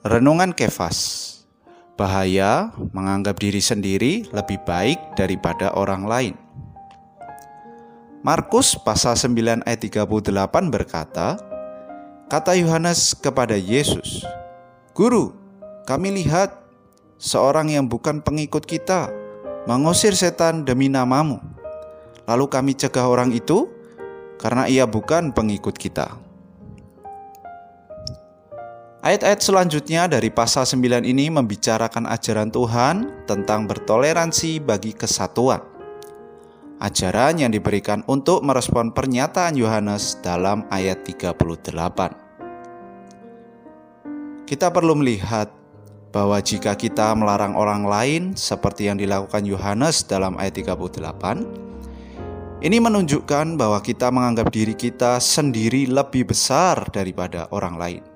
Renungan Kefas. Bahaya menganggap diri sendiri lebih baik daripada orang lain. Markus pasal 9 ayat 38 berkata Kata Yohanes kepada Yesus Guru, kami lihat seorang yang bukan pengikut kita mengusir setan demi namamu. Lalu kami cegah orang itu karena ia bukan pengikut kita. Ayat-ayat selanjutnya dari pasal 9 ini membicarakan ajaran Tuhan tentang bertoleransi bagi kesatuan. Ajaran yang diberikan untuk merespon pernyataan Yohanes dalam ayat 38. Kita perlu melihat bahwa jika kita melarang orang lain seperti yang dilakukan Yohanes dalam ayat 38, ini menunjukkan bahwa kita menganggap diri kita sendiri lebih besar daripada orang lain.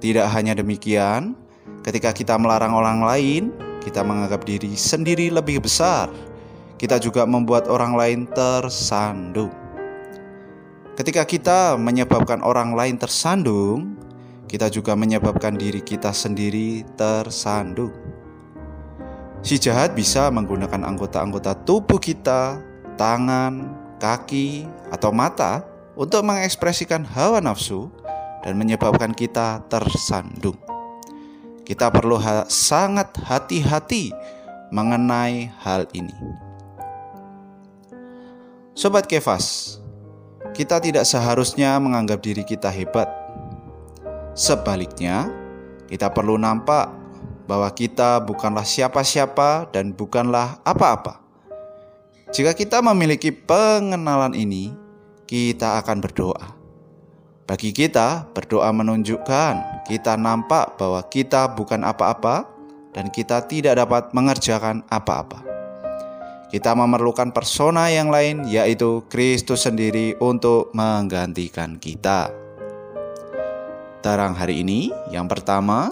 Tidak hanya demikian, ketika kita melarang orang lain, kita menganggap diri sendiri lebih besar. Kita juga membuat orang lain tersandung. Ketika kita menyebabkan orang lain tersandung, kita juga menyebabkan diri kita sendiri tersandung. Si jahat bisa menggunakan anggota-anggota tubuh kita tangan, kaki, atau mata untuk mengekspresikan hawa nafsu dan menyebabkan kita tersandung. Kita perlu ha sangat hati-hati mengenai hal ini. Sobat Kefas, kita tidak seharusnya menganggap diri kita hebat. Sebaliknya, kita perlu nampak bahwa kita bukanlah siapa-siapa dan bukanlah apa-apa. Jika kita memiliki pengenalan ini, kita akan berdoa. Bagi kita, berdoa menunjukkan kita nampak bahwa kita bukan apa-apa dan kita tidak dapat mengerjakan apa-apa. Kita memerlukan persona yang lain, yaitu Kristus sendiri, untuk menggantikan kita. Tarang hari ini, yang pertama,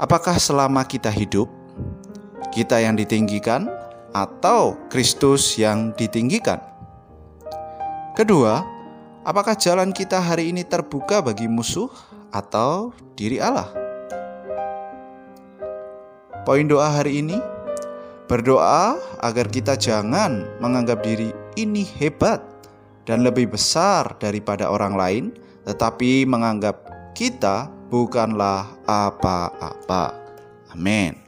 apakah selama kita hidup, kita yang ditinggikan atau Kristus yang ditinggikan? Kedua, apakah jalan kita hari ini terbuka bagi musuh atau diri Allah? Poin doa hari ini berdoa agar kita jangan menganggap diri ini hebat dan lebih besar daripada orang lain, tetapi menganggap kita bukanlah apa-apa. Amin.